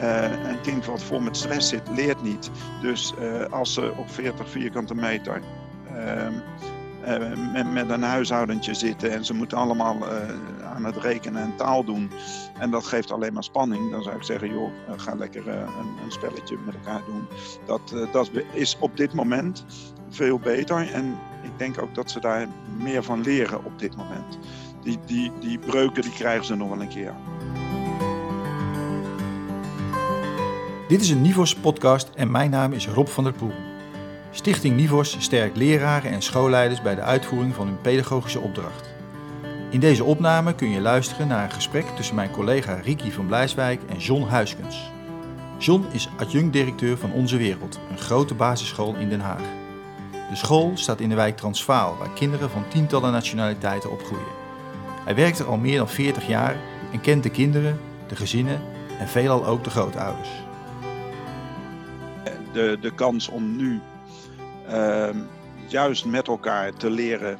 een kind wat vol met stress zit, leert niet. Dus als ze op 40 vierkante meter ehm, met, met, een huishoudentje zitten en ze moeten allemaal aan het rekenen en taal doen. En dat geeft alleen maar spanning. Dan zou ik zeggen, joh, ga lekker een, een, spelletje met elkaar doen. Dat, dat is op dit moment veel beter. En ik denk ook dat ze daar meer van leren op dit moment. Die, die, die breuken die krijgen ze nog wel een keer. Dit is een Nivos podcast en mijn naam is Rob van der Poel. Stichting Nivos sterkt leraren en schoolleiders bij de uitvoering van hun pedagogische opdracht. In deze opname kun je luisteren naar een gesprek tussen mijn collega Riki van Blijswijk en John Huiskens. John is adjunct-directeur van Onze Wereld, een grote basisschool in Den Haag. De school staat in de wijk Transvaal, waar kinderen van tientallen nationaliteiten opgroeien. Hij werkt er al meer dan 40 jaar en kent de kinderen, de gezinnen en veelal ook de grootouders. De, de kans om nu uh, juist met elkaar te leren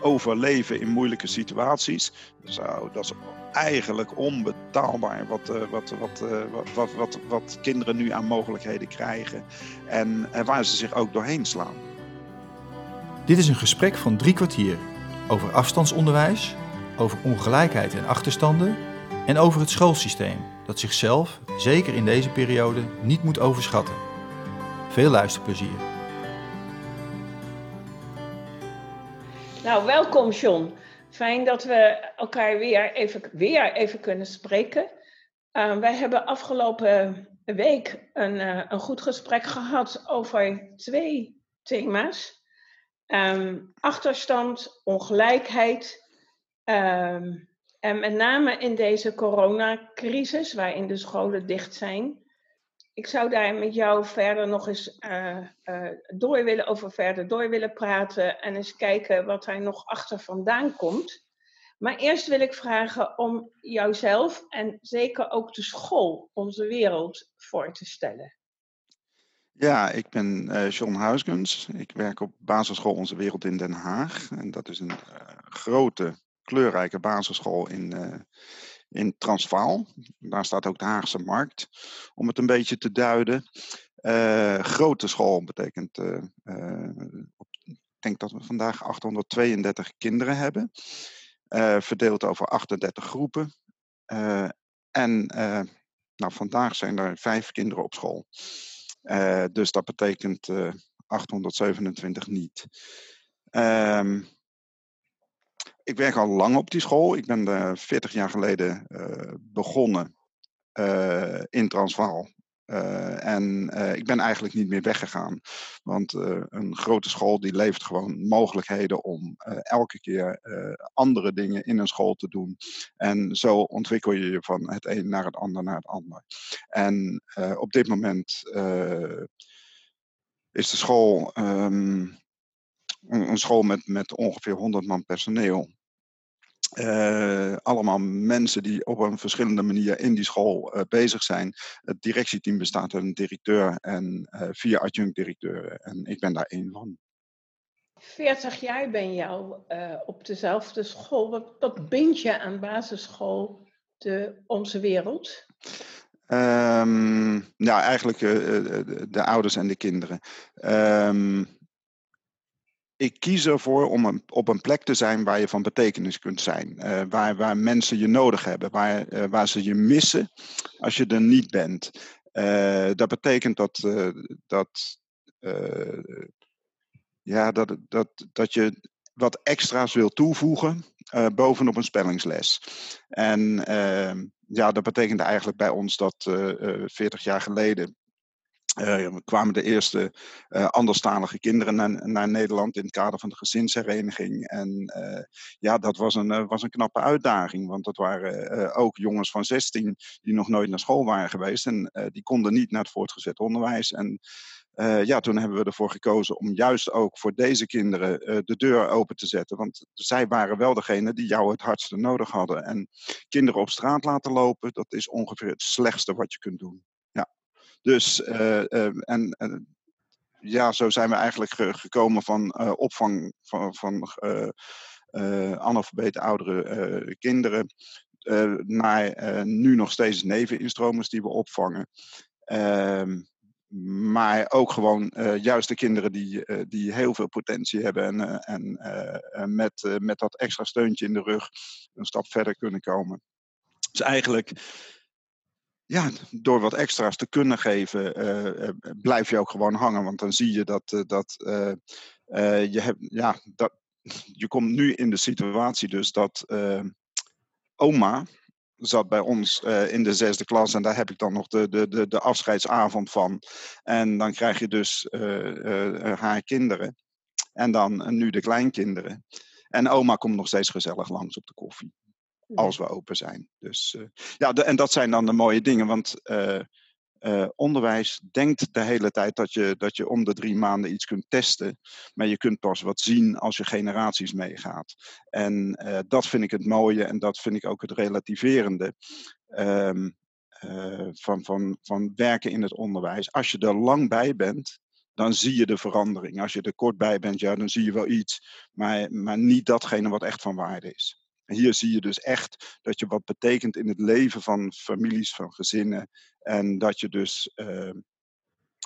overleven in moeilijke situaties, zou, dat is eigenlijk onbetaalbaar wat, uh, wat, wat, uh, wat, wat, wat, wat, kinderen nu aan mogelijkheden krijgen en, en waar ze zich ook doorheen slaan. Dit is een gesprek van drie kwartier over afstandsonderwijs, over ongelijkheid en achterstanden en over het schoolsysteem dat zichzelf, zeker in deze periode, niet moet overschatten. Veel luisterplezier. Nou, welkom John. Fijn dat we elkaar weer even, weer even kunnen spreken. Uh, wij hebben afgelopen week een, uh, een goed gesprek gehad over twee thema's. Um, achterstand, ongelijkheid. Um, en met name in deze coronacrisis, waarin de scholen dicht zijn. Ik zou daar met jou verder nog eens uh, uh, door willen, over verder door willen praten. En eens kijken wat er nog achter vandaan komt. Maar eerst wil ik vragen om jouzelf en zeker ook de school, onze wereld, voor te stellen. Ja, ik ben uh, John Huisgens. Ik werk op basisschool Onze Wereld in Den Haag. En dat is een grote, kleurrijke basisschool in, in Transvaal. Daar staat ook de Haagse Markt, om het een beetje te duiden. grote school betekent, ik denk dat we vandaag 832 kinderen hebben. verdeeld over 38 groepen. en nou, vandaag zijn er vijf kinderen op school. Dus dat betekent uh, eh, 827 niet. Um, ik werk al lang op die school. Ik ben uh, 40 jaar geleden uh, begonnen in Transvaal. En ik ben eigenlijk niet meer weggegaan. Want een grote school die levert gewoon mogelijkheden om elke keer andere dingen in een school te doen. En zo ontwikkel je je van het een naar het ander naar het ander. En op dit moment is de school um, een school met, met ongeveer 100 man personeel. Uh, allemaal mensen die op een verschillende manier in die school uh, bezig zijn. Het directieteam bestaat uit een directeur en uh, vier adjunct-directeuren. En ik ben daar één van. 40 jaar ben je al op dezelfde school. Wat, wat bind je aan basisschool de, Onze Wereld? Um, nou, eigenlijk de, de, ouders en de kinderen. Um, ik kies ervoor om op een plek te zijn waar je van betekenis kunt zijn. Uh, waar, waar mensen je nodig hebben, waar, uh, waar ze je missen als je er niet bent. Uh, dat betekent dat, dat, ja, dat, dat, dat je wat extra's wil toevoegen bovenop een spellingsles. En ehm, ja, dat betekent eigenlijk bij ons dat 40 jaar geleden uh, kwamen de eerste uh, anderstalige kinderen naar, naar, Nederland in het kader van de gezinshereniging. En uh, ja, dat was een, was een knappe uitdaging, want dat waren ook jongens van 16 die nog nooit naar school waren geweest en die konden niet naar het voortgezet onderwijs. En ja, toen hebben we ervoor gekozen om juist ook voor deze kinderen de deur open te zetten, want zij waren wel degene die jou het hardste nodig hadden. En kinderen op straat laten lopen, dat is ongeveer het slechtste wat je kunt doen. Dus, uh, en, en, ja, zo zijn we eigenlijk gekomen van uh, opvang van, van analfabete oudere kinderen naar nu nog steeds neveninstromers die we opvangen. Ehm, maar ook gewoon juist de kinderen die, die heel veel potentie hebben en, en met, met dat extra steuntje in de rug een stap verder kunnen komen. Dus eigenlijk ja, door wat extra's te kunnen geven, uh, blijf je ook gewoon hangen. Want dan zie je dat, uh, dat je hebt, ja, dat, je komt nu in de situatie dus dat oma zat bij ons in de zesde klas en daar heb ik dan nog de, de, de, de afscheidsavond van. En dan krijg je dus haar kinderen en dan nu de kleinkinderen. En oma komt nog steeds gezellig langs op de koffie als we open zijn. Dus uh, ja, en dat zijn dan de mooie dingen, want uh, uh, onderwijs denkt de hele tijd dat je, dat je om de drie maanden iets kunt testen, maar je kunt pas wat zien als je generaties meegaat. En dat vind ik het mooie en dat vind ik ook het relativerende. Um, van, van, van werken in het onderwijs. Als je er lang bij bent, dan zie je de verandering. Als je er kort bij bent, ja, dan zie je wel iets, maar, maar niet datgene wat echt van waarde is. Hier zie je dus echt dat je wat betekent in het leven van families, van gezinnen. En dat je dus uh,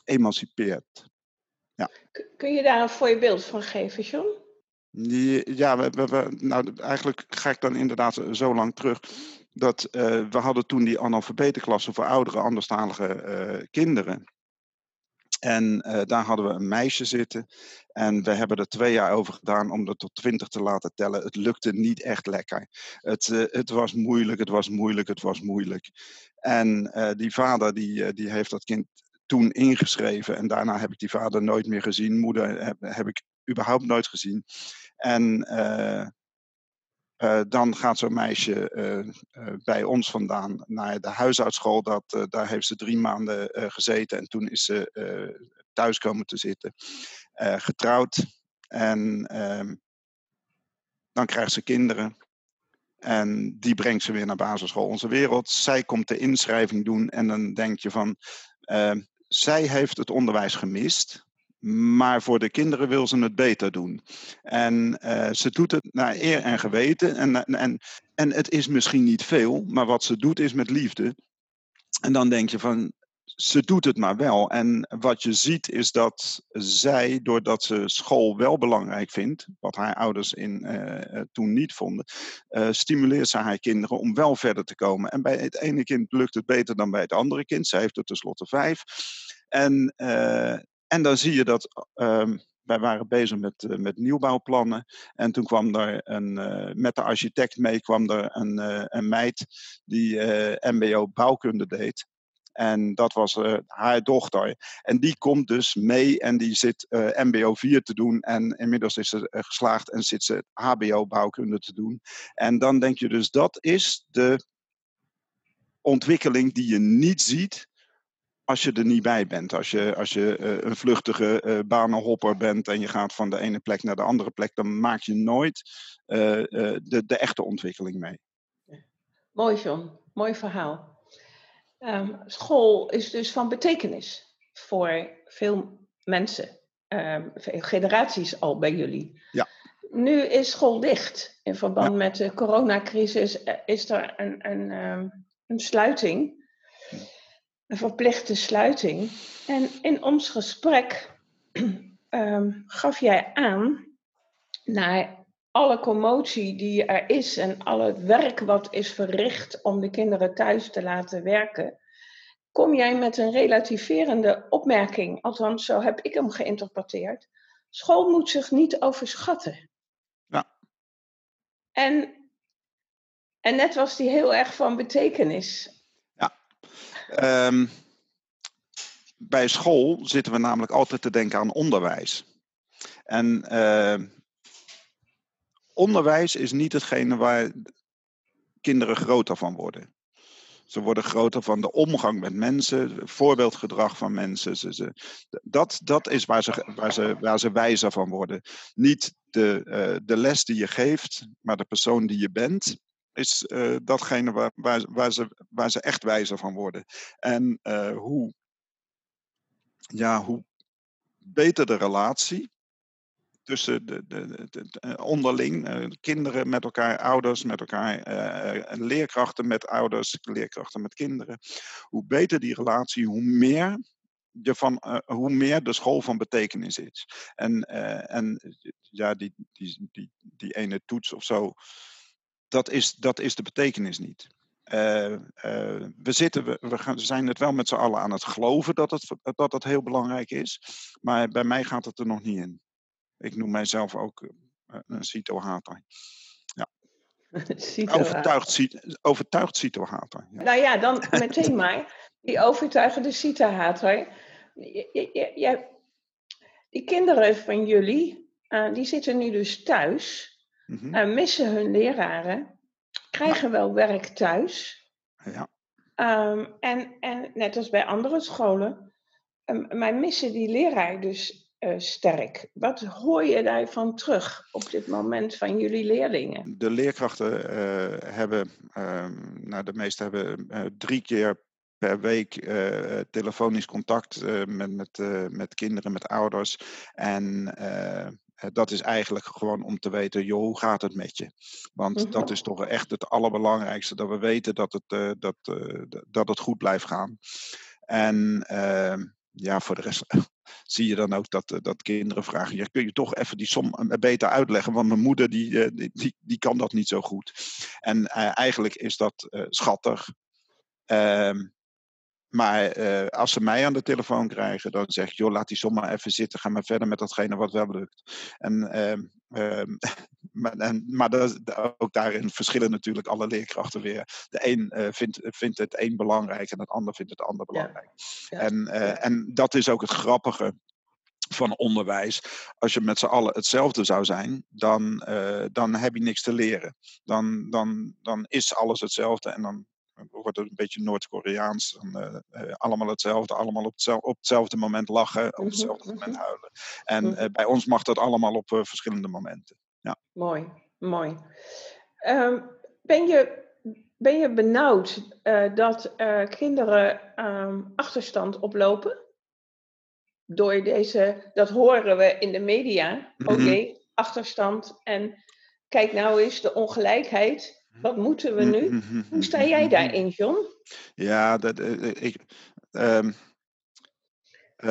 emancipeert. Ja. Kun je daar een voorbeeld van geven, John? Ja, we, we, nou, eigenlijk ga ik dan inderdaad zo lang terug. Dat uh, we hadden toen die analfabetenklasse voor oudere, anderstalige uh, kinderen. En uh, daar hadden we een meisje zitten. En we hebben er twee jaar over gedaan om er tot twintig te laten tellen. Het lukte niet echt lekker. Het, uh, het was moeilijk, het was moeilijk, het was moeilijk. En uh, die vader die, die heeft dat kind toen ingeschreven. En daarna heb ik die vader nooit meer gezien. Moeder heb, heb ik überhaupt nooit gezien. En uh, dan gaat zo'n meisje uh, uh, bij ons vandaan naar de huisartsschool. Dat, daar heeft ze drie maanden gezeten en toen is ze thuis komen te zitten. getrouwd en ehm, dan krijgt ze kinderen. En die brengt ze weer naar basisschool Onze Wereld. Zij komt de inschrijving doen en dan denk je van... Ehm, zij heeft het onderwijs gemist. Maar voor de kinderen wil ze het beter doen. En uh, ze doet het naar eer en geweten. En, en, en het is misschien niet veel, maar wat ze doet is met liefde. En dan denk je van, ze doet het maar wel. En wat je ziet is dat zij, doordat ze school wel belangrijk vindt, wat haar ouders in, uh, toen niet vonden, stimuleert ze haar kinderen om wel verder te komen. En bij het ene kind lukt het beter dan bij het andere kind. Zij heeft er tenslotte vijf. En en dan zie je dat. Um, wij waren bezig met, uh, met nieuwbouwplannen. En toen kwam er een, uh, met de architect mee kwam er een, uh, een meid die MBO bouwkunde deed. En dat was haar dochter. En die komt dus mee en die zit MBO 4 te doen. En inmiddels is ze geslaagd en zit ze HBO bouwkunde te doen. En dan denk je dus dat is de ontwikkeling die je niet ziet als je er niet bij bent. Als je, als je uh, een vluchtige uh, banenhopper bent en je gaat van de ene plek naar de andere plek, dan maak je nooit uh, de, de echte ontwikkeling mee. Mooi, John. Mooi verhaal. Um, school is dus van betekenis voor veel mensen, um, veel generaties al bij jullie. Ja. Nu is school dicht. In verband ja. met de coronacrisis is er een, een, um, een sluiting een verplichte sluiting. En in ons gesprek um, gaf jij aan naar alle commotie die er is en al het werk wat is verricht om de kinderen thuis te laten werken, kom jij met een relativerende opmerking. Althans, zo heb ik hem geïnterpreteerd. School moet zich niet overschatten. Ja. En, en net was die heel erg van betekenis. Um, bij school zitten we namelijk altijd te denken aan onderwijs. En uh, onderwijs is niet hetgene waar kinderen groter van worden. Ze worden groter van de omgang met mensen, voorbeeldgedrag van mensen. Ze, ze, dat, dat is waar ze, waar, ze, waar ze wijzer van worden. Niet de, uh, de les die je geeft, maar de persoon die je bent is uh, datgene waar, waar, waar, ze, waar ze echt wijzer van worden. En uh, hoe, ja, hoe beter de relatie, tussen de, de, de, onderling, kinderen met elkaar, ouders met elkaar, leerkrachten met ouders, leerkrachten met kinderen. Hoe beter die relatie, hoe meer je van, hoe meer de school van betekenis is. En, en ja, die, die, die, die ene toets of zo, dat is, dat is de betekenis niet. Uh, we, zitten, we, we, gaan, zijn het wel met z'n allen aan het geloven dat het, dat heel belangrijk is, maar bij mij gaat het er nog niet in. Ik noem mijzelf ook een cito-hater. Ja. overtuigd, overtuigd cito-hater. Ja. Nou ja, dan meteen maar. Die overtuigende cito-hater ja, die kinderen van jullie, uh, die zitten nu dus thuis, mm uh, missen hun leraren, krijgen wel werk thuis. Ja. Um, en, en net als bij andere scholen, um, maar missen die leraar dus uh, sterk. Wat hoor je daarvan terug op dit moment van jullie leerlingen? De leerkrachten hebben, ehm, nou de meeste hebben drie keer per week uh, telefonisch contact uh, met, met, uh, met kinderen, met ouders. En dat is eigenlijk gewoon om te weten, joh, hoe gaat het met je? Want mhm. dat is toch echt het allerbelangrijkste, dat we weten dat het, dat, dat het goed blijft gaan. En ehm, ja, voor de rest zie je dan ook dat, dat kinderen vragen, ja, kun je toch even die som beter uitleggen, want mijn moeder die, die, die kan dat niet zo goed. En eigenlijk is dat schattig. Um, maar uh, als ze mij aan de telefoon krijgen, dan zeg ik, joh, laat die som maar even zitten. Ga maar verder met datgene wat wel lukt. En, uh, maar, en, maar dat, ook daarin verschillen natuurlijk alle leerkrachten weer. De een uh, vindt, vindt het een belangrijk en het ander vindt het ander belangrijk. Ja. Ja. En, en dat is ook het grappige van onderwijs. Als je met z'n allen hetzelfde zou zijn, dan, dan heb je niks te leren. Dan, dan, dan is alles hetzelfde en dan wordt het een beetje Noord-Koreaans. Uh, uh, allemaal hetzelfde, allemaal op, hetzelfde, op hetzelfde moment lachen, op mhm, hetzelfde moment mhm. huilen. En uh, bij ons mag dat allemaal op verschillende momenten. Ja. Mooi, mooi. Um, ben, je, ben je benauwd dat kinderen um, achterstand oplopen? Door deze, dat horen we in de media. Oké, okay, mhm. achterstand. En kijk nou eens, de ongelijkheid wat moeten we nu? Hoe sta jij daarin, John? Ja, dat, uh, ik, uh,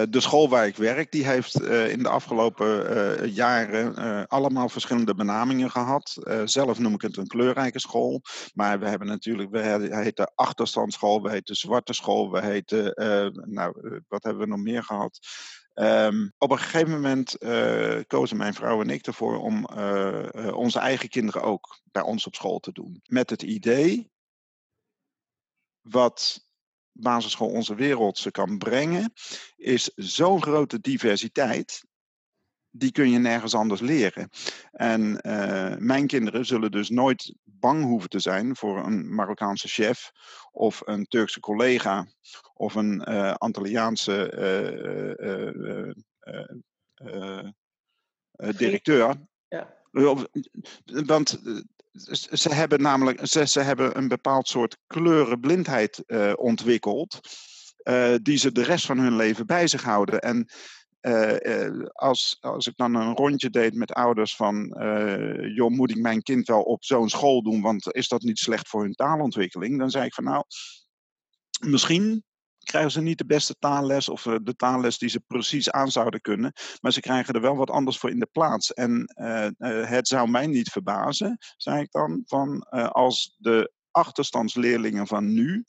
de school waar ik werk, die heeft in de afgelopen jaren allemaal verschillende benamingen gehad. zelf noem ik het een kleurrijke school. Maar we hebben natuurlijk, we heten achterstandsschool, we heten zwarte school, we heten, nou, wat hebben we nog meer gehad? Um, op een gegeven moment uh, kozen mijn vrouw en ik ervoor om uh, uh, onze eigen kinderen ook bij ons op school te doen. Met het idee wat basisschool Onze Wereld ze kan brengen, is zo'n grote diversiteit die kun je nergens anders leren. En uh, mijn kinderen zullen dus nooit bang hoeven te zijn voor een Marokkaanse chef of een Turkse collega of een uh, Antilliaanse uh, directeur. Ja. Want ze hebben namelijk ze, ze hebben een bepaald soort kleurenblindheid ontwikkeld. die ze de rest van hun leven bij zich houden. En uh, als, als ik dan een rondje deed met ouders van, uh, joh, moet ik mijn kind wel op zo'n school doen, want is dat niet slecht voor hun taalontwikkeling? Dan zei ik van, nou, misschien krijgen ze niet de beste taalles of de taalles die ze precies aan zouden kunnen, maar ze krijgen er wel wat anders voor in de plaats. En het zou mij niet verbazen, zei ik dan, van als de achterstandsleerlingen van nu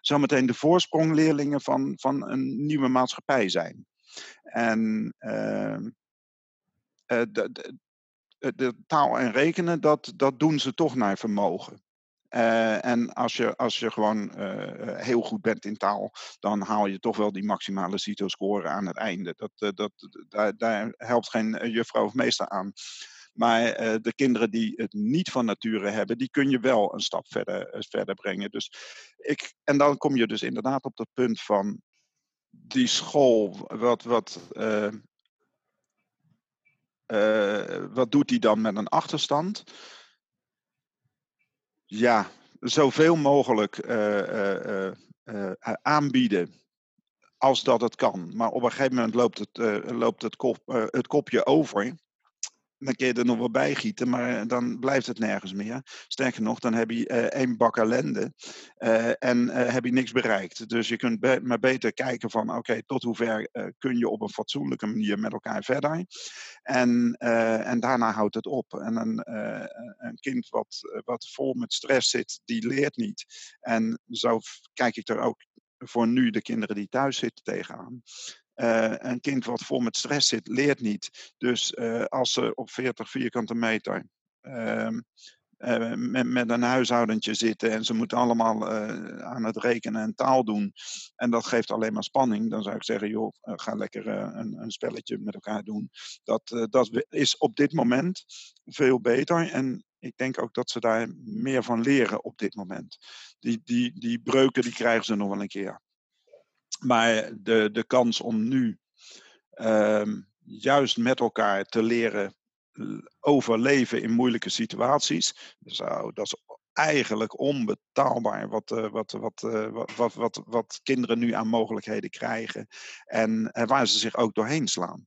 zometeen de voorsprongleerlingen van, van een nieuwe maatschappij zijn. En uh, de, de, de, taal en rekenen, dat, dat doen ze toch naar vermogen. Uh, en als je, als je gewoon heel goed bent in taal, dan haal je toch wel die maximale CITO-score aan het einde. Dat, dat, daar, daar helpt geen juffrouw of meester aan. Maar de kinderen die het niet van nature hebben, die kun je wel een stap verder, verder brengen. Dus ik, en dan kom je dus inderdaad op dat punt van die school, wat, wat, uh, uh, wat doet die dan met een achterstand? Ja, zoveel mogelijk uh, aanbieden als dat het kan. Maar op een gegeven moment loopt het, loopt het, kop, het kopje over. Dan kun je er nog wel bij gieten, maar dan blijft het nergens meer. Sterker nog, dan heb je uh, één bak ellende uh, en heb je niks bereikt. Dus je kunt maar beter kijken van, oké, okay, tot hoever kun je op een fatsoenlijke manier met elkaar verder. En, en daarna houdt het op. En een, een kind wat, wat vol met stress zit, die leert niet. En zo kijk ik er ook voor nu de kinderen die thuis zitten tegenaan. Uh, een kind wat vol met stress zit, leert niet. Dus uh, als ze op 40 vierkante meter uh, met, met, een huishoudentje zitten en ze moeten allemaal aan het rekenen en taal doen, en dat geeft alleen maar spanning, dan zou ik zeggen, joh, ga lekker een, een, spelletje met elkaar doen. Dat, dat is op dit moment veel beter. En ik denk ook dat ze daar meer van leren op dit moment. Die, die, die breuken die krijgen ze nog wel een keer. Maar de, de kans om nu um, juist met elkaar te leren overleven in moeilijke situaties, zou, dat is eigenlijk onbetaalbaar wat, uh, wat, wat, uh, wat, wat, wat, kinderen nu aan mogelijkheden krijgen en waar ze zich ook doorheen slaan.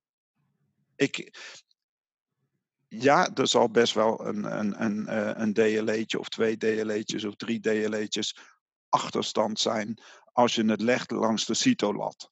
Ik, ja, er zal best wel een, een, een, een DLE'tje of twee DLE'tjes of drie DLE'tjes achterstand zijn als je het legt langs de CITO-lat.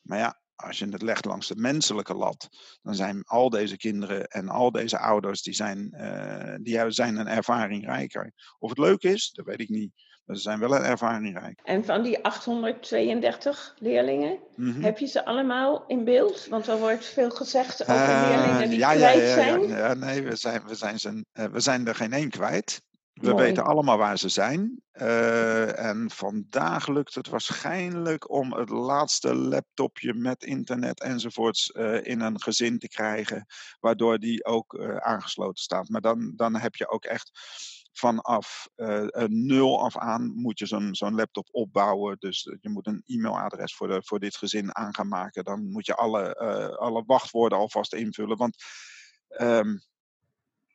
Maar ja, als je het legt langs de menselijke lat, dan zijn al deze kinderen en al deze ouders, die zijn, uh, die zijn een ervaring rijker. Of het leuk is, dat weet ik niet. Maar ze zijn wel een ervaring rijk. En van die 832 leerlingen, mm -hmm. heb je ze allemaal in beeld? Want er wordt veel gezegd over uh, leerlingen die ja, kwijt ja, ja, zijn. Ja, ja, nee, we zijn, we, zijn zijn, uh, we zijn er geen één kwijt. We Mooi. weten allemaal waar ze zijn. Uh, en vandaag lukt het waarschijnlijk om het laatste laptopje met internet enzovoorts uh, in een gezin te krijgen, waardoor die ook uh, aangesloten staat. Maar dan, dan heb je ook echt vanaf nul af aan moet je zo'n zo'n laptop opbouwen. Dus je moet een e-mailadres voor, de, voor dit gezin aan gaan maken. Dan moet je alle, alle wachtwoorden alvast invullen. Want um,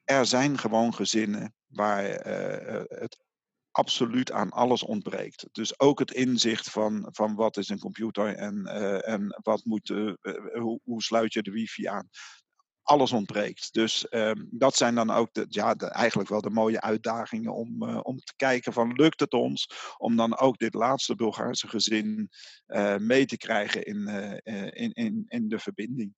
er zijn gewoon gezinnen waar uh, het absoluut aan alles ontbreekt. Dus ook het inzicht van, van wat is een computer en, uh, en wat moet, uh, hoe, hoe, sluit je de wifi aan. Alles ontbreekt. Dus ehm, dat zijn dan ook de, ja, de, eigenlijk wel de mooie uitdagingen om, om te kijken van lukt het ons om dan ook dit laatste Bulgaarse gezin mee te krijgen in, in, in, in de verbinding.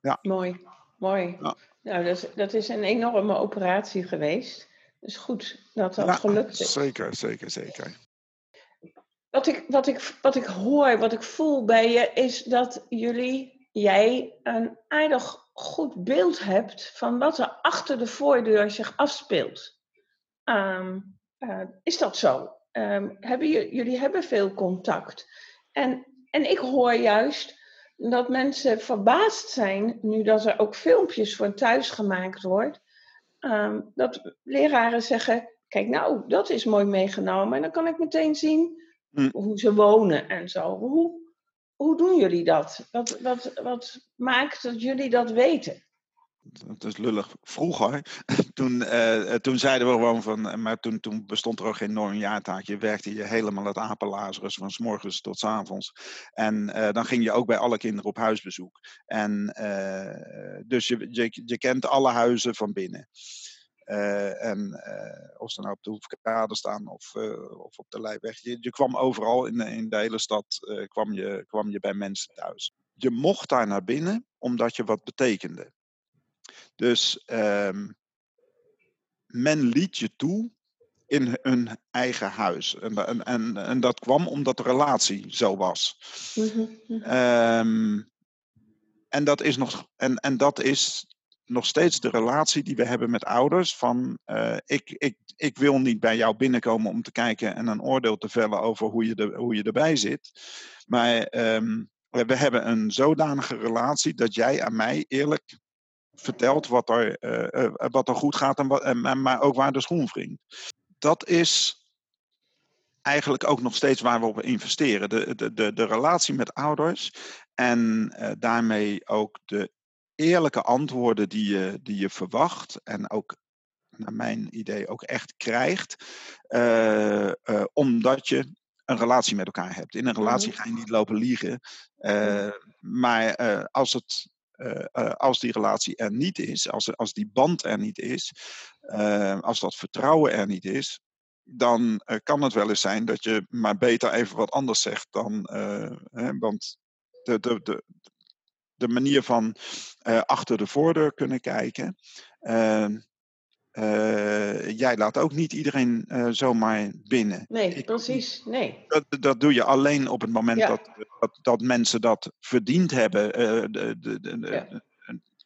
Ja. Mooi, mooi. Ja. Nou, dat, dat is een enorme operatie geweest. Dus goed dat dat ja, gelukt is. Zeker, zeker, zeker. Wat ik, wat, ik, wat ik hoor, wat ik voel bij je, is dat jullie, jij, een aardig goed beeld hebt van wat er achter de voordeur zich afspeelt. Um, uh, is dat zo? Um, hebben jullie hebben veel contact. En, en ik hoor juist dat mensen verbaasd zijn, nu dat er ook filmpjes voor thuis gemaakt wordt, um, dat leraren zeggen, kijk nou, dat is mooi meegenomen. En dan kan ik meteen zien hm. hoe ze wonen en zo. Hoe, hoe doen jullie dat? Wat, wat, wat maakt dat jullie dat weten? Dat is lullig. Vroeger, toen, uh, toen zeiden we gewoon van, maar toen, toen bestond er ook geen norm Je werkte je helemaal het apenlazerus van s morgens tot s avonds. En dan ging je ook bij alle kinderen op huisbezoek. En dus je, je, je kent alle huizen van binnen. en of ze nou op de Hoefkade staan of, of op de Leijweg. Je, je kwam overal in, in de hele stad kwam je, kwam je bij mensen thuis. Je mocht daar naar binnen omdat je wat betekende. Dus um, men liet je toe in hun eigen huis. En, en, en, en, dat kwam omdat de relatie zo was. Mm-hmm. Um, en, dat is nog, en, en dat is nog steeds de relatie die we hebben met ouders. Van uh, ik, ik, ik wil niet bij jou binnenkomen om te kijken en een oordeel te vellen over hoe je, de, hoe je erbij zit. Maar um, we hebben een zodanige relatie dat jij aan mij eerlijk vertelt wat er, uh, wat er goed gaat en, en, maar ook waar de schoen wringt. Dat is eigenlijk ook nog steeds waar we op investeren. De, de, de, de relatie met ouders en uh, daarmee ook de eerlijke antwoorden die je, die je verwacht en ook naar mijn idee ook echt krijgt, uh, uh, omdat je een relatie met elkaar hebt. In een relatie mhm. ga je niet lopen liegen, maar als het als die relatie er niet is, als, als die band er niet is, als dat vertrouwen er niet is, dan kan het wel eens zijn dat je maar beter even wat anders zegt dan. Hè, want de, de, de, de manier van achter de voordeur kunnen kijken. Ehm, uh, jij laat ook niet iedereen uh, zomaar binnen. Nee, precies. Nee. Dat, dat doe je alleen op het moment ja. dat, dat, dat, mensen dat verdiend hebben. Uh, de, de, de, ja.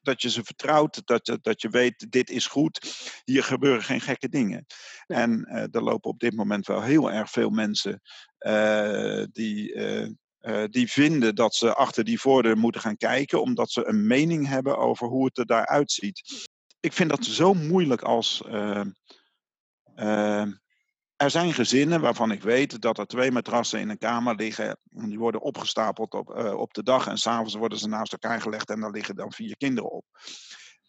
Dat je ze vertrouwt, dat je, dat je weet, dit is goed, hier gebeuren geen gekke dingen. Ja. En er lopen op dit moment wel heel erg veel mensen die, die vinden dat ze achter die voordeur moeten gaan kijken, omdat ze een mening hebben over hoe het er daaruit ziet ik vind dat zo moeilijk als. Uh, uh, er zijn gezinnen waarvan ik weet dat er twee matrassen in een kamer liggen. En die worden opgestapeld op, uh, op de dag. En s'avonds worden ze naast elkaar gelegd en daar liggen dan vier kinderen op.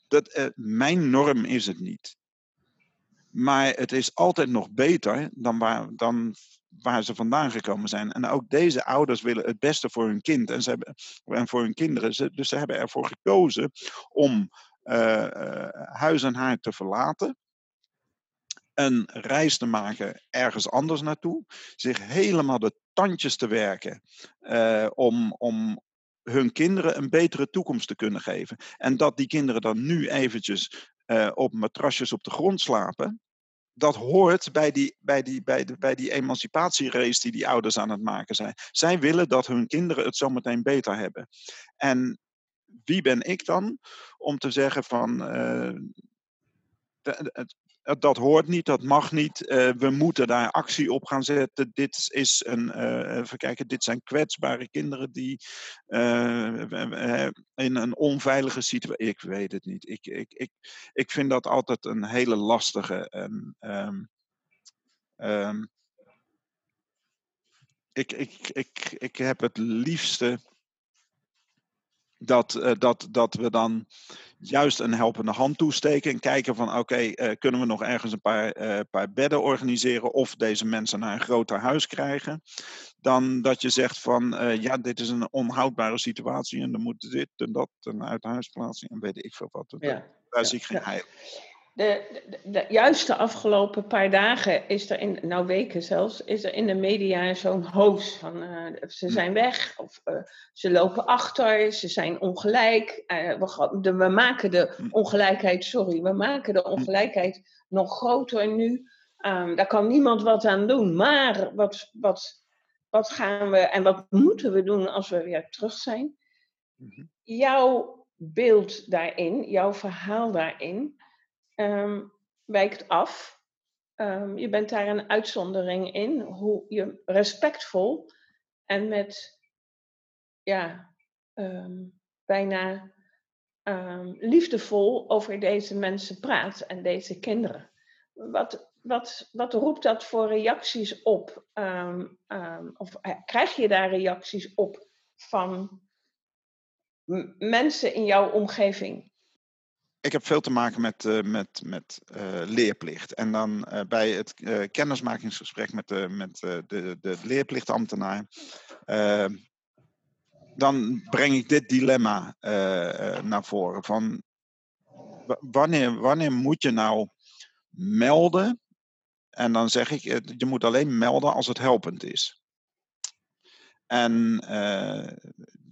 Dat, mijn norm is het niet. Maar het is altijd nog beter dan waar, dan waar ze vandaan gekomen zijn. En ook deze ouders willen het beste voor hun kind en, ze hebben, en voor hun kinderen. Dus ze hebben ervoor gekozen om huis en haard te verlaten. Een reis te maken ergens anders naartoe. Zich helemaal de tandjes te werken uh, om, om hun kinderen een betere toekomst te kunnen geven. En dat die kinderen dan nu eventjes op matrasjes op de grond slapen. Dat hoort bij die, bij, die, bij, de, bij die emancipatierace die die ouders aan het maken zijn. Zij willen dat hun kinderen het zometeen beter hebben. En wie ben ik dan om te zeggen van uh, dat hoort niet, dat mag niet, uh, we moeten daar actie op gaan zetten. Dit is een, uh, even dit zijn kwetsbare kinderen die in een onveilige situatie. Ik weet het niet. Ik, ik, ik, ik vind dat altijd een hele lastige. Um, um, ik, ik, ik, ik heb het liefste dat, uh, dat, dat we dan juist een helpende hand toesteken en kijken van oké, okay, uh, kunnen we nog ergens een paar, uh, paar bedden organiseren of deze mensen naar een groter huis krijgen, dan dat je zegt van ja, dit is een onhoudbare situatie en dan moet dit en dat en uit huisplaatsing en weet ik veel wat. Ja. Daar ja. zie ik geen heil. De, de, de, juist de afgelopen paar dagen is er in, nou weken zelfs, is er in de media zo'n hoos van uh, ze zijn weg of uh, ze lopen achter, ze zijn ongelijk. Uh, we, de, we, maken de ongelijkheid, sorry, we maken de ongelijkheid nog groter nu. Um, daar kan niemand wat aan doen. Maar wat, wat, wat gaan we en wat moeten we doen als we weer terug zijn? Jouw beeld daarin, jouw verhaal daarin um, wijkt af. Um, je bent daar een uitzondering in, hoe je respectvol en met ja, um, bijna liefdevol over deze mensen praat en deze kinderen. Wat, wat, wat roept dat voor reacties op? of eh, krijg je daar reacties op van mensen in jouw omgeving? Ik heb veel te maken met, uh, met, met uh, leerplicht. En dan uh, bij het kennismakingsgesprek met de, met, de, de leerplichtambtenaar, dan breng ik dit dilemma naar voren. Van wanneer, wanneer moet je nou melden? En dan zeg ik, je moet alleen melden als het helpend is. En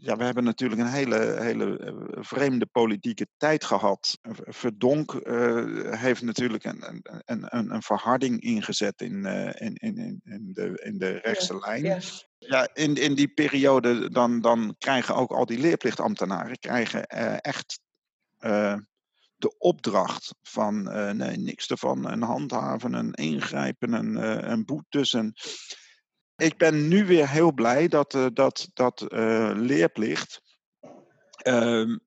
ja, we hebben natuurlijk een hele, hele eh, vreemde politieke tijd gehad. Verdonk uh, heeft natuurlijk een, een, een, een verharding ingezet in, uh, in, in, in, de, in de rechtse ja, lijn. Ja. ja, in, in die periode dan, dan krijgen ook al die leerplichtambtenaren krijgen, echt de opdracht van nee, niks ervan, een handhaven, een ingrijpen, een, een boetes. En, ik ben nu weer heel blij dat, uh, dat, dat uh, leerplicht uh,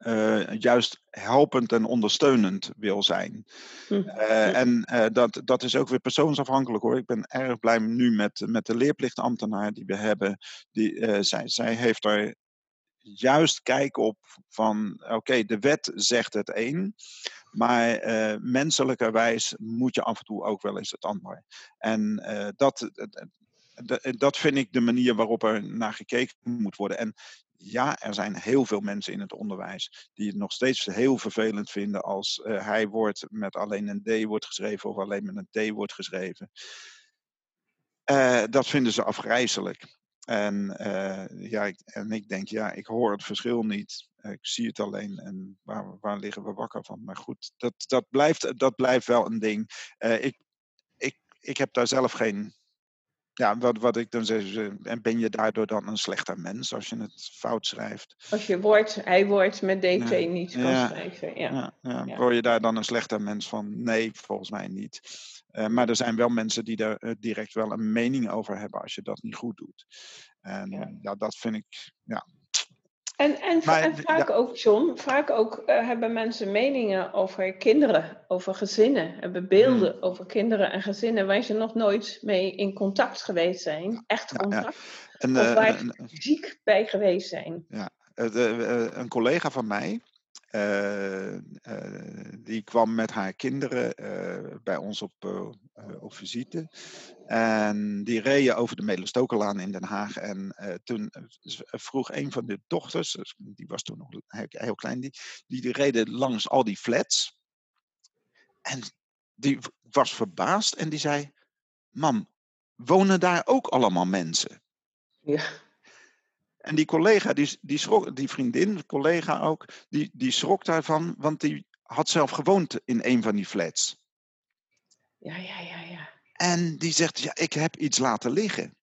juist helpend en ondersteunend wil zijn. Hm. en dat, dat is ook weer persoonsafhankelijk hoor. Ik ben erg blij nu met, met de leerplichtambtenaar die we hebben. Die, zij, zij heeft er juist kijk op van oké, okay, de wet zegt het een, maar uh, menselijkerwijs moet je af en toe ook wel eens het ander. En uh, dat, dat vind ik de manier waarop er naar gekeken moet worden. En ja, er zijn heel veel mensen in het onderwijs die het nog steeds heel vervelend vinden als uh, hij wordt met alleen een D wordt geschreven of alleen met een T wordt geschreven. Uh, dat vinden ze afgrijzelijk. En, ja, ik, en ik denk, ja, ik hoor het verschil niet. ik zie het alleen en waar, waar liggen we wakker van? Maar goed, dat, dat, blijft, dat blijft wel een ding. ik, ik, ik heb daar zelf geen ja, wat, wat ik dan zeg, en ben je daardoor dan een slechter mens als je het fout schrijft? Als je woord, hij wordt met DT ja. niet kan ja. schrijven. Ja. Ja, ja. Word je daar dan een slechter mens van? Nee, volgens mij niet. Uh, maar er zijn wel mensen die er uh, direct wel een mening over hebben als je dat niet goed doet. En ja, dat vind ik, ja, en, en, maar, en, vaak ja. ook, John, vaak ook uh, hebben mensen meningen over kinderen, over gezinnen, hebben beelden hmm. over kinderen en gezinnen waar ze nog nooit mee in contact geweest zijn, echt contact, ja, en, of waar ze fysiek bij geweest zijn. Ja, een collega van mij, die kwam met haar kinderen uh, bij ons op, op visite. En die reden over de Melenstokelaan in Den Haag. En toen vroeg een van de dochters, dus die was toen nog heel, heel klein, die, die reden langs al die flats. En die was verbaasd en die zei: Mam, wonen daar ook allemaal mensen? Ja. En die collega, die, die, schrok, die vriendin, de collega ook, die, die schrok daarvan, want die had zelf gewoond in een van die flats. Ja, ja, ja, ja. En die zegt, ja, ik heb iets laten liggen.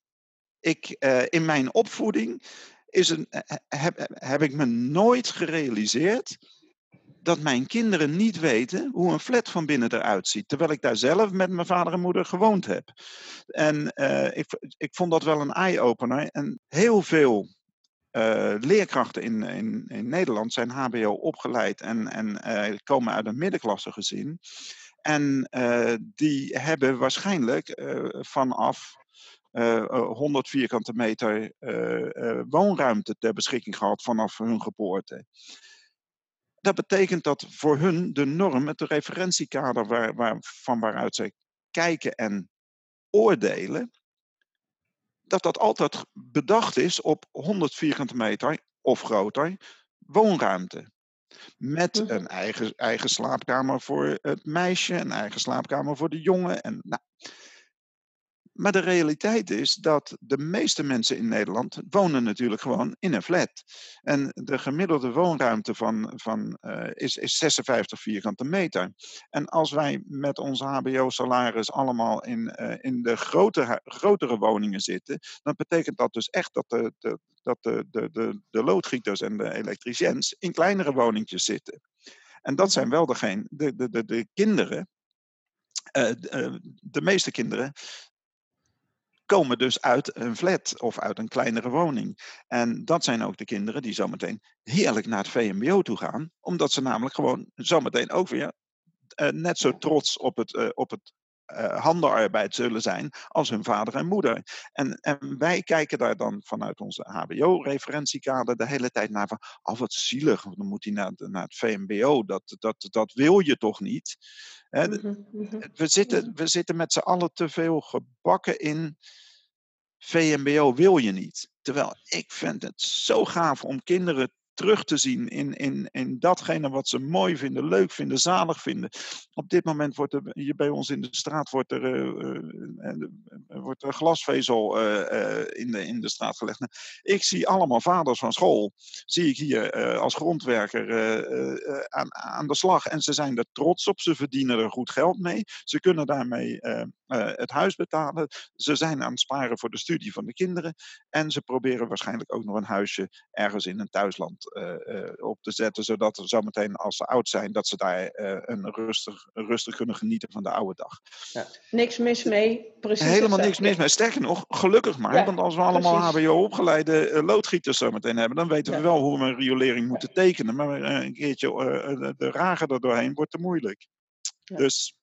Ik, uh, in mijn opvoeding is een, eh, heb, heb ik me nooit gerealiseerd dat mijn kinderen niet weten hoe een flat van binnen eruit ziet. Terwijl ik daar zelf met mijn vader en moeder gewoond heb. En uh, ik, ik vond dat wel een eye-opener. En heel veel uh, leerkrachten in, in, in Nederland zijn HBO opgeleid en, en uh, komen uit een middenklasse gezin. En uh, die hebben waarschijnlijk vanaf 100 vierkante meter woonruimte ter beschikking gehad vanaf hun geboorte. Dat betekent dat voor hun de norm, het referentiekader waar, waar, van waaruit zij kijken en oordelen, dat dat altijd bedacht is op 100 vierkante meter of groter woonruimte. Met mhm. een eigen, eigen slaapkamer voor het meisje, een eigen slaapkamer voor de jongen. En, nou, maar de realiteit is dat de meeste mensen in Nederland wonen natuurlijk gewoon in een flat. En de gemiddelde woonruimte van, van, uh, is, is 56 vierkante meter. En als wij met ons HBO-salaris allemaal in, uh, in de grote, grotere woningen zitten, dan betekent dat dus echt dat de, de, dat de, de, de, de loodgieters en de elektriciens in kleinere woningjes zitten. En dat zijn wel degene, de, de, de, de kinderen uh, de meeste kinderen komen dus uit een flat of uit een kleinere woning. En dat zijn ook de kinderen die zometeen heerlijk naar het VMBO toe gaan, omdat ze namelijk gewoon zometeen ook weer uh, net zo trots op het, uh, op het uh, handenarbeid zullen zijn als hun vader en moeder. En, en wij kijken daar dan vanuit onze HBO-referentiekader de hele tijd naar van, oh wat zielig, dan moet hij naar, naar het VMBO, dat, dat, dat wil je toch niet? Hè? Mm -hmm. we, zitten, we zitten met z'n allen te veel gebakken in VMBO wil je niet. Terwijl ik vind het zo gaaf om kinderen terug te zien in, in, in datgene wat ze mooi vinden, leuk vinden, zalig vinden. Op dit moment wordt er hier bij ons in de straat wordt er, uh, wordt er glasvezel in, de, in de straat gelegd. Nou, ik zie allemaal vaders van school, zie ik hier als grondwerker aan, aan de slag. En ze zijn er trots op, ze verdienen er goed geld mee. Ze kunnen daarmee het huis betalen. Ze zijn aan het sparen voor de studie van de kinderen. En ze proberen waarschijnlijk ook nog een huisje ergens in een thuisland op te zetten, zodat er zometeen als ze oud zijn, dat ze daar uh, een rustig, rustig kunnen genieten van de oude dag. Ja, niks mis mee, precies. Helemaal niks mis mee. Sterker nog, gelukkig maar, ja, want als we allemaal HBO-opgeleide loodgieters zometeen hebben, dan weten ja. we wel hoe we een riolering moeten tekenen. Maar een keertje de ragen er doorheen wordt te moeilijk. Dus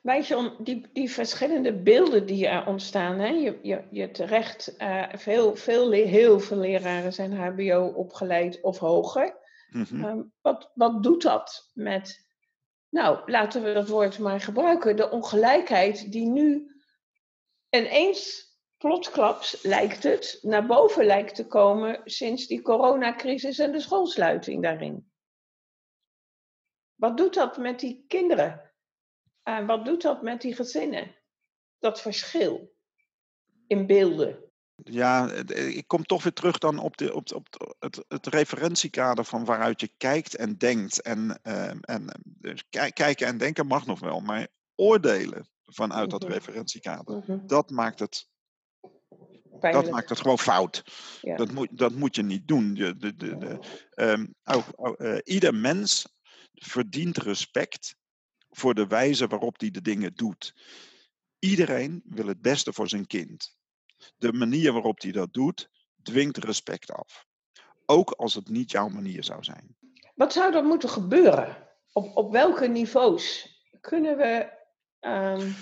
Weet je, die, die verschillende beelden die er ontstaan, hè? Je, je, je terecht, uh, veel, veel, heel veel leraren zijn HBO opgeleid of hoger. Mm-hmm. um, wat, wat doet dat met, nou, laten we dat woord maar gebruiken, de ongelijkheid die nu ineens plotsklaps lijkt het naar boven lijkt te komen sinds die coronacrisis en de schoolsluiting daarin. Wat doet dat met die kinderen? En wat doet dat met die gezinnen? Dat verschil in beelden. Ja, ik kom toch weer terug dan op, de, op, op het, het referentiekader van waaruit je kijkt en denkt. En, uh, en dus kijken en denken mag nog wel, maar oordelen vanuit dat mhm. referentiekader, mhm. dat maakt het dat maakt het gewoon fout. Ja. Dat, moet, dat moet je niet doen. De, de, de, de um, ook, uh, ieder mens verdient respect voor de wijze waarop hij de dingen doet. Iedereen wil het beste voor zijn kind. De manier waarop hij dat doet, dwingt respect af. Ook als het niet jouw manier zou zijn. Wat zou er moeten gebeuren? Op, op welke niveaus kunnen we. Um,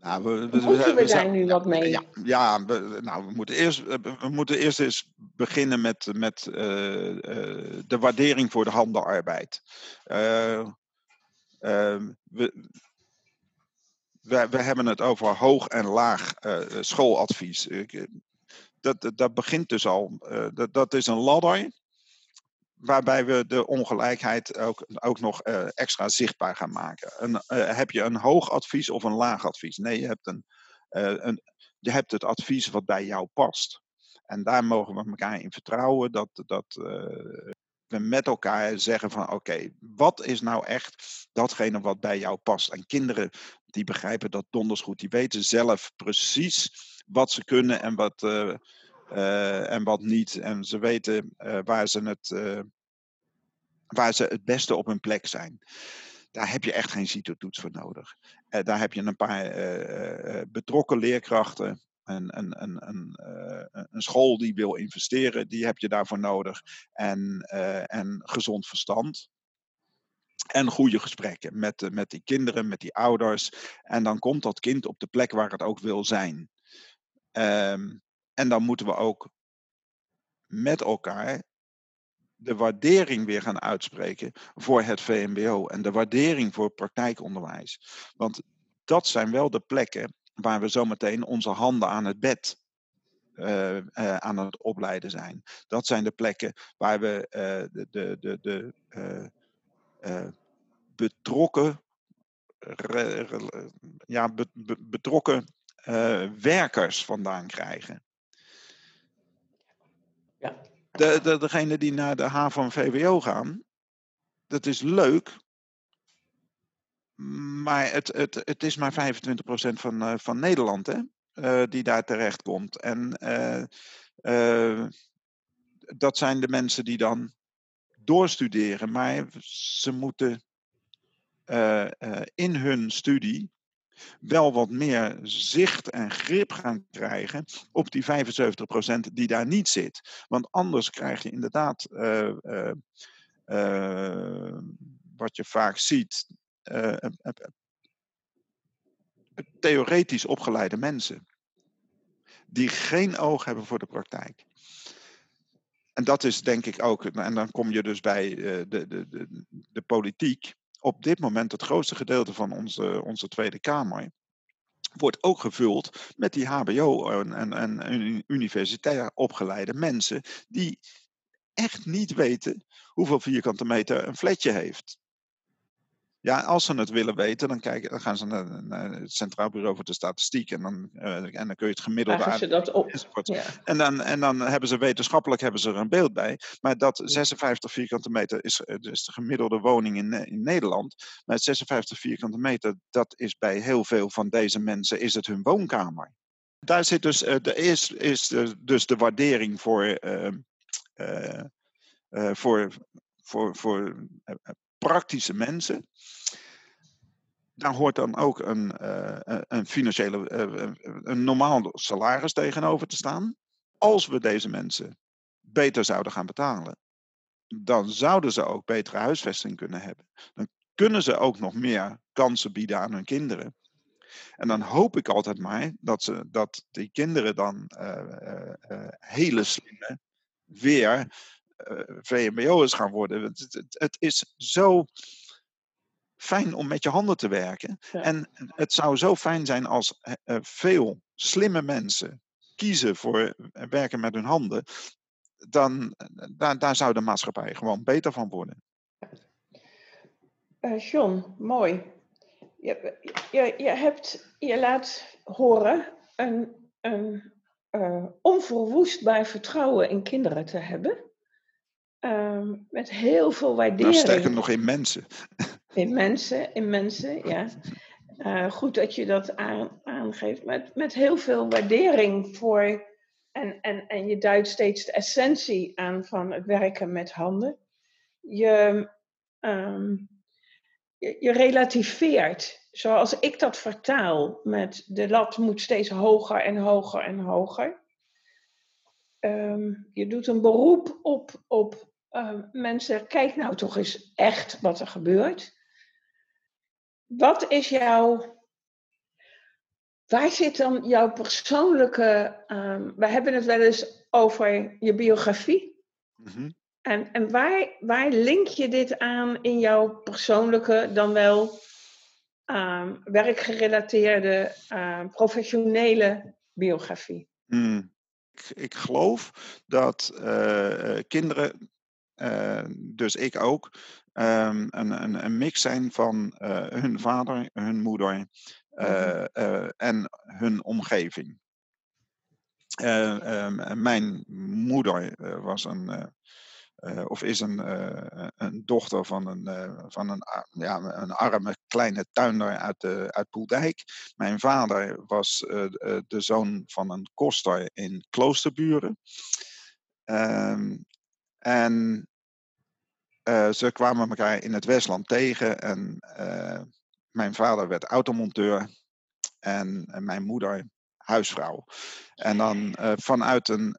nou, we, we, daar nu wat mee? Ja, ja we, nou, we, moeten eerst, we moeten eerst eens beginnen met, met uh, uh, de waardering voor de handelarbeid. Uh, we, we, we, hebben het over hoog en laag uh, schooladvies. Dat, dat, begint dus al. Dat, dat is een ladder waarbij we de ongelijkheid ook, ook nog extra zichtbaar gaan maken. Een, heb je een hoog advies of een laag advies? Nee, je hebt, een, een, je hebt het advies wat bij jou past. En daar mogen we elkaar in vertrouwen dat, dat we met elkaar zeggen van oké, wat is nou echt datgene wat bij jou past? En kinderen die begrijpen dat donders goed, die weten zelf precies wat ze kunnen en wat, uh, uh, en wat niet. En ze weten uh, waar, ze het, waar ze het beste op hun plek zijn. Daar heb je echt geen CITO-toets voor nodig. daar heb je een paar betrokken leerkrachten een, een, een, uh, een school die wil investeren, die heb je daarvoor nodig. En, uh, en gezond verstand. En goede gesprekken met, met die kinderen, met die ouders. En dan komt dat kind op de plek waar het ook wil zijn. Um, en dan moeten we ook met elkaar de waardering weer gaan uitspreken voor het VMBO en de waardering voor praktijkonderwijs. Want dat zijn wel de plekken waar we zometeen onze handen aan het bed uh, uh, aan het opleiden zijn. Dat zijn de plekken waar we uh, de, de, de, de betrokken, re, re, ja, be, be, betrokken werkers vandaan krijgen. Ja. De, de, degene die naar de HAVO VWO gaan, dat is leuk, maar het, het, het is maar 25% van, uh, van Nederland hè, uh, die daar terecht komt. En uh, dat zijn de mensen die dan doorstuderen. Maar ze moeten in hun studie wel wat meer zicht en grip gaan krijgen op die 75% die daar niet zit. Want anders krijg je inderdaad wat je vaak ziet, theoretisch opgeleide mensen. Die geen oog hebben voor de praktijk. En dat is denk ik ook, en dan kom je dus bij uh, de, de, de, de politiek. Op dit moment het grootste gedeelte van onze, onze Tweede Kamer wordt ook gevuld met die HBO- en, en, en universitair opgeleide mensen die echt niet weten hoeveel vierkante meter een flatje heeft. Ja, als ze het willen weten, dan, kijken, dan gaan ze naar, naar het Centraal Bureau voor de Statistiek en dan, uh, en dan kun je het gemiddelde uit. dat op. Ja. En, dan, en dan hebben ze wetenschappelijk hebben ze er een beeld bij. Maar dat 56 vierkante meter is, is dus de gemiddelde woning in, in Nederland. Maar 56 vierkante meter, dat is bij heel veel van deze mensen is het hun woonkamer. Daar zit dus, uh, de, is, is dus de waardering voor, uh, voor, voor, voor praktische mensen. Daar hoort dan ook een, uh, een financiële, uh, een normaal salaris tegenover te staan. Als we deze mensen beter zouden gaan betalen, dan zouden ze ook betere huisvesting kunnen hebben. Dan kunnen ze ook nog meer kansen bieden aan hun kinderen. En dan hoop ik altijd maar dat, ze, dat die kinderen dan hele slimme weer eh, VMBO'ers gaan worden. Het, het, het, is zo fijn om met je handen te werken. En het zou zo fijn zijn als uh, veel slimme mensen kiezen voor werken met hun handen, dan daar, daar zou de maatschappij gewoon beter van worden. Uh, John, mooi. Je, je, je, hebt, je laat horen een, een uh, onverwoestbaar vertrouwen in kinderen te hebben. Uh, met heel veel nou, waardering. Nou, sterker nog in mensen. In mensen, in mensen, ja. Uh, goed dat je dat aan, aangeeft. Met, met heel veel waardering voor. En, en, en je duidt steeds de essentie aan van het werken met handen. Je, um, je, je relativeert, zoals ik dat vertaal, met de lat moet steeds hoger en hoger en hoger. Um, je doet een beroep op, op uh, mensen, kijk nou toch eens echt wat er gebeurt. Wat is jouw. Waar zit dan jouw persoonlijke. Um, we hebben het wel eens over je biografie. Mm En, en waar, waar link je dit aan in jouw persoonlijke, dan wel um, werkgerelateerde, uh, professionele biografie? Mm. Ik, ik, geloof dat uh, kinderen, uh, dus ik ook, um, een, een, een, mix zijn van uh, hun vader, hun moeder uh, uh, en hun omgeving. Um, mijn moeder was een, of is een, een dochter van een, van een, ja, een arme kleine tuinder uit, uit Poeldijk. Mijn vader was de zoon van een koster in Kloosterburen. En uh, ze kwamen elkaar in het Westland tegen en uh, mijn vader werd automonteur en, mijn moeder huisvrouw. En dan uh, vanuit, een,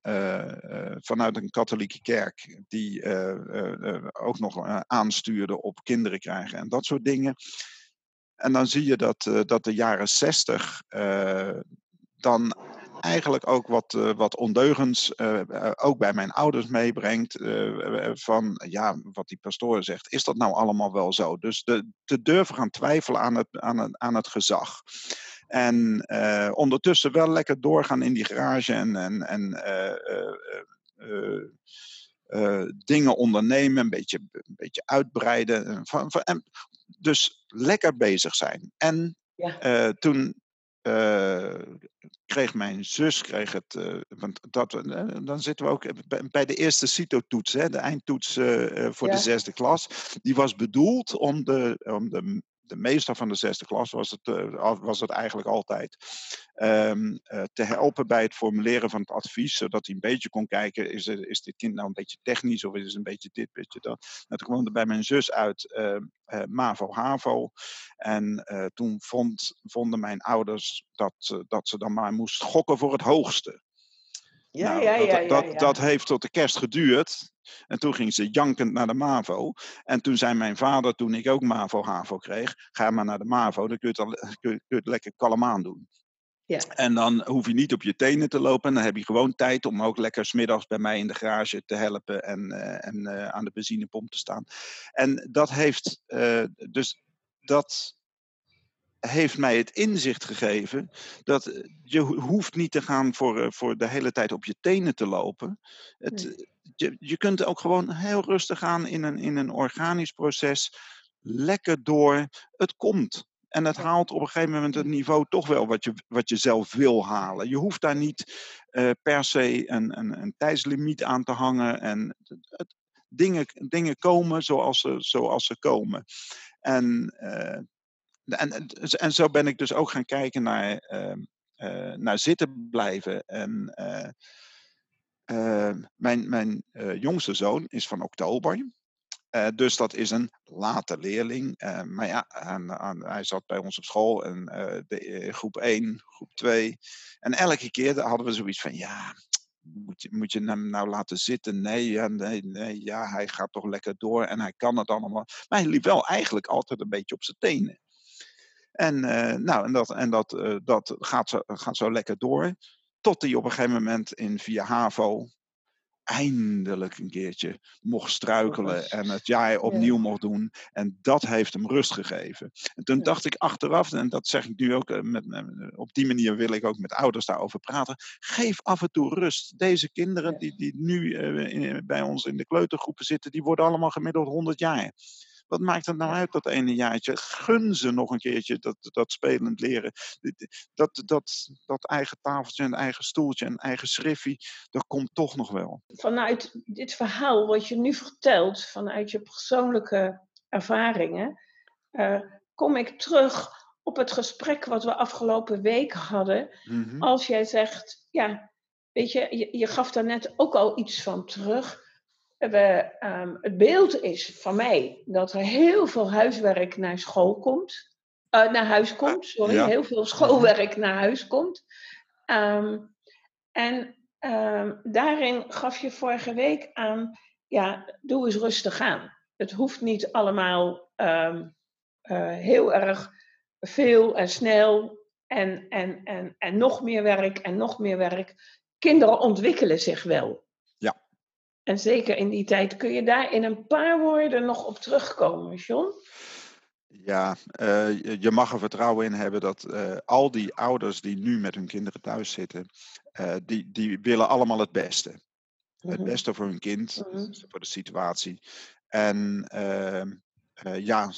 vanuit een katholieke kerk die ook nog aanstuurde op kinderen krijgen en dat soort dingen. En dan zie je dat, dat de jaren zestig dan eigenlijk ook wat, uh, wat ondeugens uh, ook bij mijn ouders meebrengt. Van ja, wat die pastoor zegt, is dat nou allemaal wel zo? Dus de, te durven gaan twijfelen aan het, aan het, aan het gezag. En ondertussen wel lekker doorgaan in die garage en, en, en dingen ondernemen, een beetje, een beetje uitbreiden. Van, van, en dus lekker bezig zijn. En ja. toen uh, kreeg mijn zus, kreeg het, uh, want dat, uh, dan zitten we ook bij de eerste CITO-toets, de eindtoets voor ja. de zesde klas. Die was bedoeld om de, om de de meester van de zesde klas was het, uh, was het eigenlijk altijd. Um, uh, te helpen bij het formuleren van het advies, zodat hij een beetje kon kijken: is, is dit kind nou een beetje technisch of is het een beetje dit, beetje dat? Nou, toen kwam er bij mijn zus uit uh, MAVO-HAVO. En toen vond, vonden mijn ouders dat, dat ze dan maar moest gokken voor het hoogste. Ja, nou, ja, ja, dat, dat, heeft tot de kerst geduurd. En toen ging ze jankend naar de MAVO. En toen zei mijn vader, toen ik ook MAVO-HAVO kreeg, ga maar naar de MAVO, dan kun je het, kun je, kun je het lekker kalm aan doen. Ja. En dan hoef je niet op je tenen te lopen. Dan heb je gewoon tijd om ook lekker smiddags bij mij in de garage te helpen en, uh, en uh, aan de benzinepomp te staan. En dat heeft, uh, dus dat heeft mij het inzicht gegeven dat eh, je hoeft niet te gaan voor, eh, voor de hele tijd op je tenen te lopen. Het, nee. je, je kunt ook gewoon heel rustig gaan in een, in een organisch proces. Lekker door. Het komt. En het haalt op een gegeven moment het niveau toch wel wat je, wat je zelf wil halen. Je hoeft daar niet uh, per se een, een, een tijdslimiet aan te hangen. En het, dingen, dingen komen zoals ze, zoals ze komen. En uh, en, en zo ben ik dus ook gaan kijken naar, uh, naar zitten blijven. En uh, mijn, mijn jongste zoon is van oktober. dus dat is een late leerling. maar ja, en, en, hij zat bij ons op school en de, groep 1, groep 2. En elke keer hadden we zoiets van, ja, moet je, moet je hem nou laten zitten? Nee, nee, nee, ja, hij gaat toch lekker door en hij kan het allemaal. Maar hij liep wel eigenlijk altijd een beetje op zijn tenen. En, uh, nou, en, dat, en dat, uh, dat gaat, zo, gaat zo lekker door. Tot hij op een gegeven moment in via HAVO eindelijk een keertje mocht struikelen en het jaar opnieuw mocht doen. En dat heeft hem rust gegeven. En toen dacht ik achteraf, en dat zeg ik nu ook, eh, met, op die manier wil ik ook met ouders daarover praten. Geef af en toe rust. Deze kinderen die, die nu uh, bij ons in de kleutergroepen zitten, die worden allemaal gemiddeld 100 jaar. Wat maakt het nou uit dat ene jaartje? Gun ze nog een keertje dat, dat spelend leren. Dat, dat, dat eigen tafeltje, een eigen stoeltje, een eigen schriffie, dat komt toch nog wel. Vanuit dit verhaal wat je nu vertelt, vanuit je persoonlijke ervaringen, uh, kom ik terug op het gesprek wat we afgelopen week hadden. Mhm. Als jij zegt, ja, weet je, je, je gaf daar net ook al iets van terug we, um, het beeld is van mij dat er heel veel huiswerk naar school komt. Uh, naar huis komt, sorry. Heel veel schoolwerk naar huis komt. Um, en um, daarin gaf je vorige week aan, ja, doe eens rustig aan. Het hoeft niet allemaal uh, heel erg veel en snel en, en, en, en nog meer werk en nog meer werk. Kinderen ontwikkelen zich wel. En zeker in die tijd, kun je daar in een paar woorden nog op terugkomen, John? Ja, uh, je mag er vertrouwen in hebben dat uh, al die ouders die nu met hun kinderen thuis zitten, uh, die, die willen allemaal het beste. Mm -hmm. Het mhm. beste voor hun kind, mm -hmm. voor de situatie. En ehm, ja,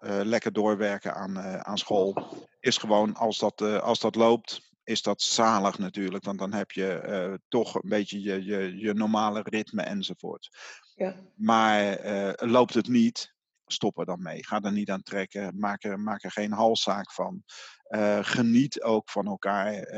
lekker doorwerken aan, aan school is gewoon, als dat, als dat loopt, is dat zalig natuurlijk. Want dan heb je uh, toch een beetje je, je, je normale ritme enzovoort. Ja. Maar uh, loopt het niet, stop er dan mee. Ga er niet aan trekken. Maak er, maak er geen halszaak van. Uh, geniet ook van elkaar.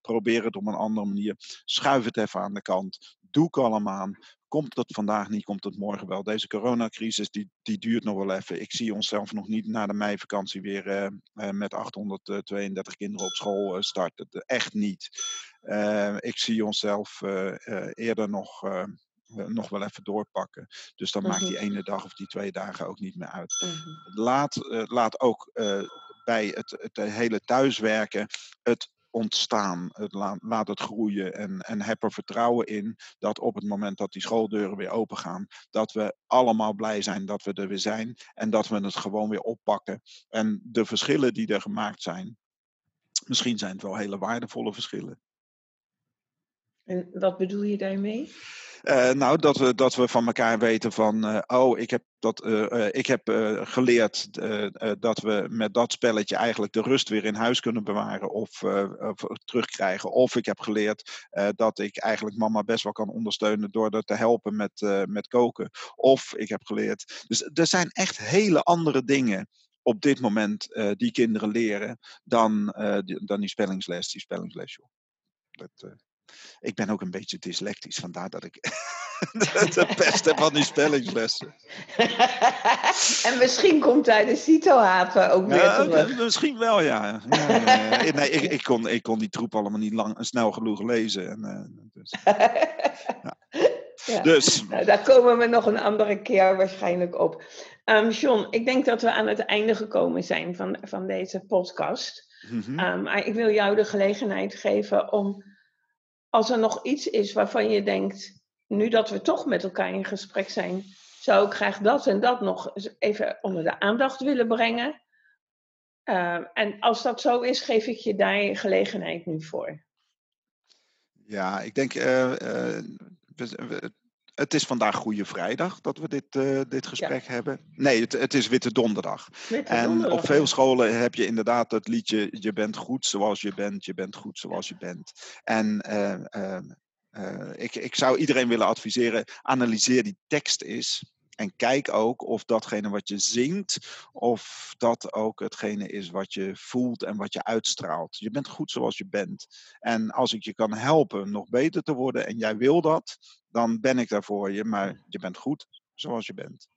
probeer het op een andere manier. Schuif het even aan de kant. Doe kalm aan. Komt het vandaag niet, komt het morgen wel. Deze coronacrisis die, die duurt nog wel even. Ik zie onszelf nog niet na de meivakantie weer uh, uh, met 832 kinderen op school uh, starten. Echt niet. ik zie onszelf eerder nog, nog wel even doorpakken. Dus dan maakt die mhm. ene dag of die twee dagen ook niet meer uit. Mhm. Laat, laat ook bij het, het hele thuiswerken het ontstaan. Laat, het groeien en, en heb er vertrouwen in dat op het moment dat die schooldeuren weer open gaan, dat we allemaal blij zijn dat we er weer zijn en dat we het gewoon weer oppakken. En de verschillen die er gemaakt zijn, misschien zijn het wel hele waardevolle verschillen. En wat bedoel je daarmee? Uh, nou, dat we, dat we van elkaar weten van, uh, oh, ik heb, dat, uh, ik heb geleerd dat we met dat spelletje eigenlijk de rust weer in huis kunnen bewaren of, of terugkrijgen. Of ik heb geleerd dat ik eigenlijk mama best wel kan ondersteunen door er te helpen met, met koken. Of ik heb geleerd. Dus er zijn echt hele andere dingen op dit moment die kinderen leren dan, die, dan die spellingsles, die spellingsles. Dat, ik ben ook een beetje dyslectisch, vandaar dat ik de pest heb van die spellingslessen. en misschien komt daar de cito-haven ook weer ja, terug. Misschien wel, ja. ja nee, ik, ik, kon, ik kon die troep allemaal niet lang, snel genoeg lezen. En, uh, dus, ja. dus. Nou, daar komen we nog een andere keer waarschijnlijk op. Um, John, ik denk dat we aan het einde gekomen zijn van, van deze podcast. Mm -hmm. um, ik wil jou de gelegenheid geven om als er nog iets is waarvan je denkt, nu dat we toch met elkaar in gesprek zijn, zou ik graag dat en dat nog even onder de aandacht willen brengen. Uh, en als dat zo is, geef ik je daar gelegenheid nu voor. Ja, ik denk, uh, uh, het is vandaag Goede Vrijdag dat we dit, uh, dit gesprek hebben. Nee, het, het, is Witte Donderdag. Witte en donderdag, op veel scholen heb je inderdaad het liedje Je bent goed zoals je bent, je bent goed zoals je bent. En uh, uh, ik, ik zou iedereen willen adviseren, analyseer die tekst eens. En kijk ook of datgene wat je zingt, of dat ook hetgene is wat je voelt en wat je uitstraalt. Je bent goed zoals je bent. En als ik je kan helpen nog beter te worden en jij wil dat, dan ben ik daar voor je. Maar je bent goed zoals je bent.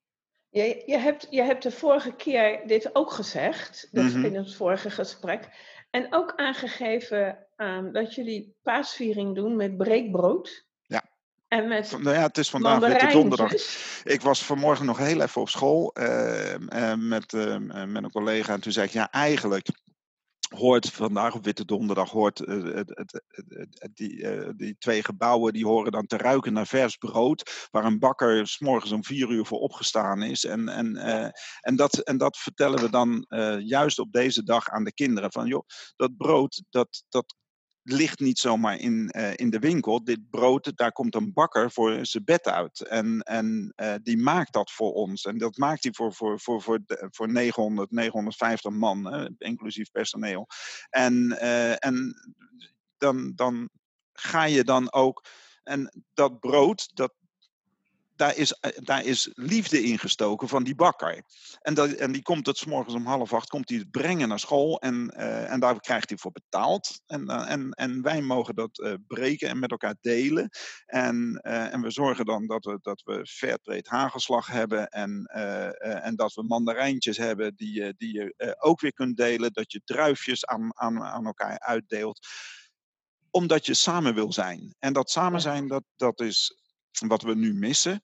Je, je, hebt, je hebt de vorige keer dit ook gezegd, dus in het vorige gesprek. En ook aangegeven um, dat jullie paasviering doen met breekbrood. En met nou ja, het is vandaag witte donderdag. Ik was vanmorgen nog heel even op school uh, uh, met, uh, met een collega. En toen zei ik, ja, eigenlijk hoort vandaag op Witte Donderdag hoort uh, het, het, het, die, uh, die twee gebouwen die horen dan te ruiken naar vers brood, waar een bakker s morgens om vier uur voor opgestaan is. En, en, uh, en, dat, en dat vertellen we dan juist op deze dag aan de kinderen. Van joh, dat brood, dat, dat ligt niet zomaar in, uh, in de winkel. Dit brood, daar komt een bakker voor zijn bed uit. En, en uh, die maakt dat voor ons. En dat maakt hij voor, voor, voor, voor, voor 900, 950 man, hè, inclusief personeel. En, uh, en dan, dan ga je dan ook. En dat brood, dat, daar is, eh, daar is liefde in gestoken van die bakker. En, dat, en die komt het s morgens om half acht komt hij het brengen naar school en, uh, en daar krijgt hij voor betaald. En, uh, en, en wij mogen dat uh, breken en met elkaar delen. En, en we zorgen dan dat we, dat we fairtrade hagelslag hebben en, en dat we mandarijntjes hebben die, die je ook weer kunt delen. Dat je druifjes aan, aan, aan elkaar uitdeelt omdat je samen wil zijn. En dat samen zijn, dat, dat is wat we nu missen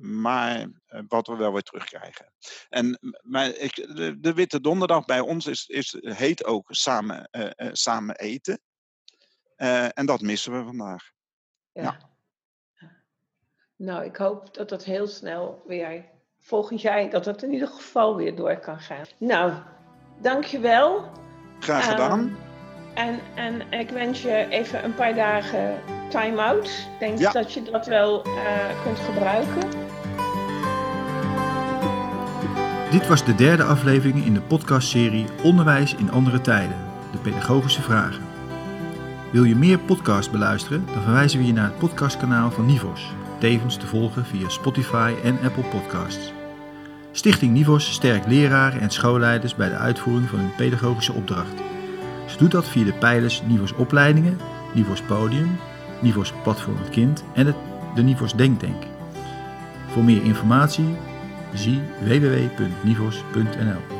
maar uh, wat we wel weer terugkrijgen. En maar ik, de, de, Witte Donderdag bij ons is, is, heet ook samen, uh, uh, samen eten. en dat missen we vandaag. Ja. ja. Nou, ik hoop dat dat heel snel weer volgend jaar, dat het in ieder geval weer door kan gaan. Nou, dankjewel. Graag gedaan. Um, en, en ik wens je even een paar dagen time-out. Ik denk ja. dat je dat wel kunt gebruiken. Dit was de derde aflevering in de podcastserie Onderwijs in andere tijden, de pedagogische vragen. Wil je meer podcasts beluisteren, dan verwijzen we je naar het podcastkanaal van Nivos, tevens te volgen via Spotify en Apple Podcasts. Stichting Nivos sterkt leraren en schoolleiders bij de uitvoering van hun pedagogische opdracht. Ze doet dat via de pijlers Nivos opleidingen, Nivos podium, Nivos platform het kind en het, de Nivos Denktank. Voor meer informatie zie www.nivos.nl